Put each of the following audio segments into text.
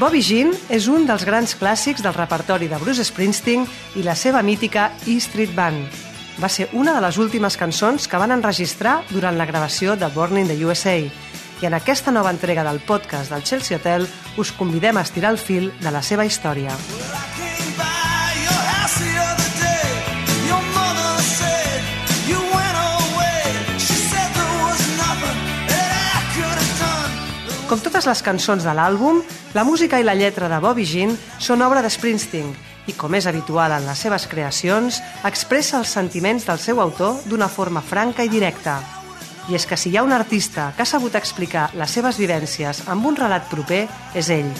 Bobby Jean és un dels grans clàssics del repertori de Bruce Springsteen i la seva mítica E Street Band. Va ser una de les últimes cançons que van enregistrar durant la gravació de Born in the USA. I en aquesta nova entrega del podcast del Chelsea Hotel us convidem a estirar el fil de la seva història. I Com totes les cançons de l'àlbum, la música i la lletra de Bobby Jean són obra de Springsteen i, com és habitual en les seves creacions, expressa els sentiments del seu autor d'una forma franca i directa. I és que si hi ha un artista que ha sabut explicar les seves vivències amb un relat proper, és ell.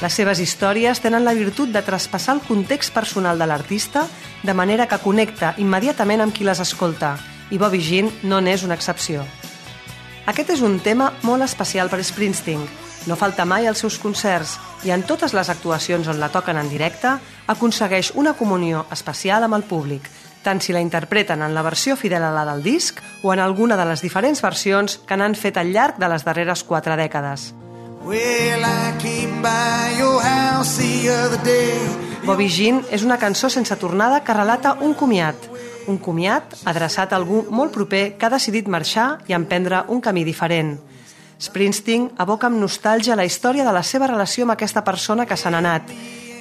Les seves històries tenen la virtut de traspassar el context personal de l'artista de manera que connecta immediatament amb qui les escolta, i Bobby Jean no n'és una excepció. Aquest és un tema molt especial per Springsteen. No falta mai als seus concerts i en totes les actuacions on la toquen en directe aconsegueix una comunió especial amb el públic, tant si la interpreten en la versió fidel a la del disc o en alguna de les diferents versions que n'han fet al llarg de les darreres quatre dècades. Well. Bobby Jean és una cançó sense tornada que relata un comiat. Un comiat adreçat a algú molt proper que ha decidit marxar i emprendre un camí diferent. Springsteen aboca amb nostàlgia la història de la seva relació amb aquesta persona que se n'ha anat.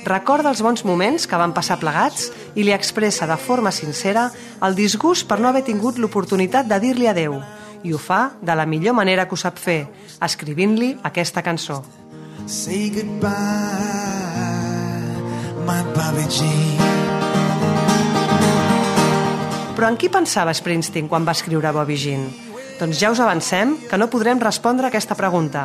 Recorda els bons moments que van passar plegats i li expressa de forma sincera el disgust per no haver tingut l'oportunitat de dir-li adeu. I ho fa de la millor manera que ho sap fer, escrivint-li aquesta cançó. Say goodbye, my Bobby Jean. Però en qui pensava Springsteen quan va escriure Bobby Jean? Doncs ja us avancem que no podrem respondre a aquesta pregunta.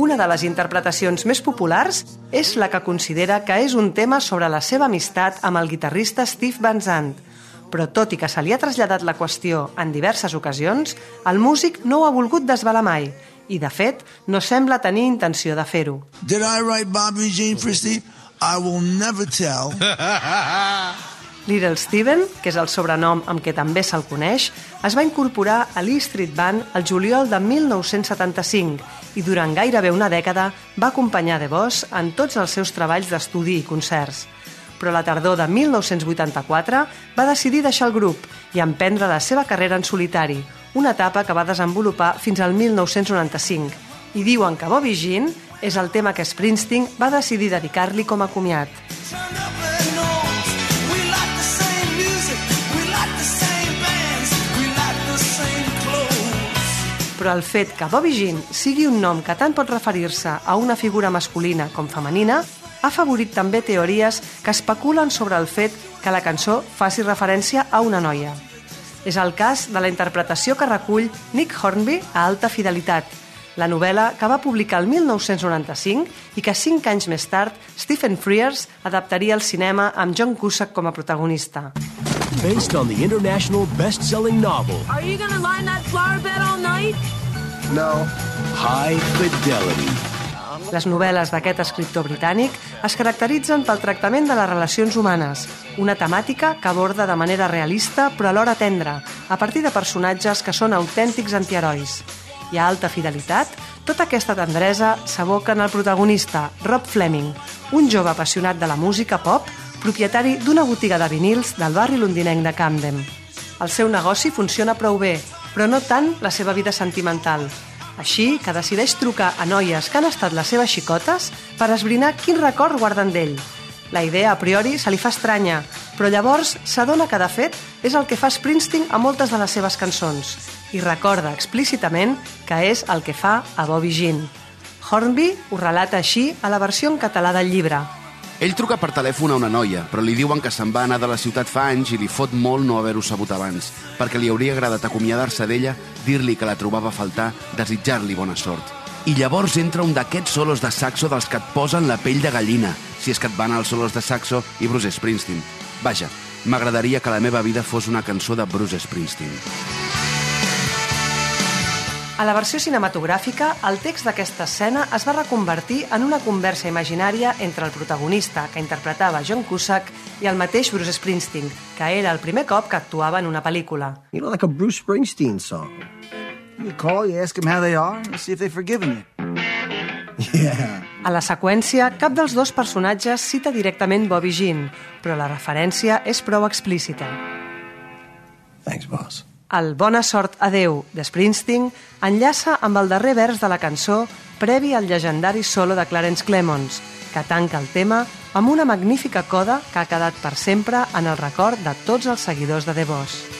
Una de les interpretacions més populars és la que considera que és un tema sobre la seva amistat amb el guitarrista Steve Van Zandt. Però tot i que se li ha traslladat la qüestió en diverses ocasions, el músic no ho ha volgut desvelar mai i, de fet, no sembla tenir intenció de fer-ho. Did I write Bobby Jean for Steve? I will never tell. Little Steven, que és el sobrenom amb què també se'l coneix, es va incorporar a l'E Street Band el juliol de 1975 i durant gairebé una dècada va acompanyar The Boss en tots els seus treballs d'estudi i concerts. Però la tardor de 1984 va decidir deixar el grup i emprendre la seva carrera en solitari, una etapa que va desenvolupar fins al 1995. I diuen que Bobby Jean és el tema que Springsteen va decidir dedicar-li com a comiat. Però el fet que Bobby Jean sigui un nom que tant pot referir-se a una figura masculina com femenina ha favorit també teories que especulen sobre el fet que la cançó faci referència a una noia. És el cas de la interpretació que recull Nick Hornby a Alta Fidelitat, la novel·la que va publicar el 1995 i que cinc anys més tard Stephen Frears adaptaria al cinema amb John Cusack com a protagonista. based on the international best-selling novel Are you gonna line that flower bed all night? No. High Fidelity. Les novel·les d'aquest escriptor britànic es caracteritzen pel tractament de les relacions humanes, una temàtica que aborda de manera realista però alhora tendra, a partir de personatges que són autèntics antiherois. I a alta fidelitat, tota aquesta tendresa s'aboca en el protagonista, Rob Fleming, un jove apassionat de la música pop, propietari d'una botiga de vinils del barri londinenc de Camden. El seu negoci funciona prou bé, però no tant la seva vida sentimental, així que decideix trucar a noies que han estat les seves xicotes per esbrinar quin record guarden d'ell. La idea a priori se li fa estranya, però llavors s'adona que de fet és el que fa Springsteen a moltes de les seves cançons i recorda explícitament que és el que fa a Bobby Jean. Hornby ho relata així a la versió en català del llibre. Ell truca per telèfon a una noia, però li diuen que se'n va anar de la ciutat fa anys i li fot molt no haver-ho sabut abans, perquè li hauria agradat acomiadar-se d'ella, dir-li que la trobava a faltar, desitjar-li bona sort. I llavors entra un d'aquests solos de saxo dels que et posen la pell de gallina, si és que et van els solos de saxo i Bruce Springsteen. Vaja, m'agradaria que la meva vida fos una cançó de Bruce Springsteen. A la versió cinematogràfica, el text d'aquesta escena es va reconvertir en una conversa imaginària entre el protagonista, que interpretava John Cusack, i el mateix Bruce Springsteen, que era el primer cop que actuava en una pel·lícula. You know, like a Bruce Springsteen song. You call, you ask them how they are, and see if they've forgiven you. Yeah. A la seqüència, cap dels dos personatges cita directament Bobby Jean, però la referència és prou explícita. Thanks, boss. El Bona sort adeu de Springsteen enllaça amb el darrer vers de la cançó previ al llegendari solo de Clarence Clemons, que tanca el tema amb una magnífica coda que ha quedat per sempre en el record de tots els seguidors de The Boss.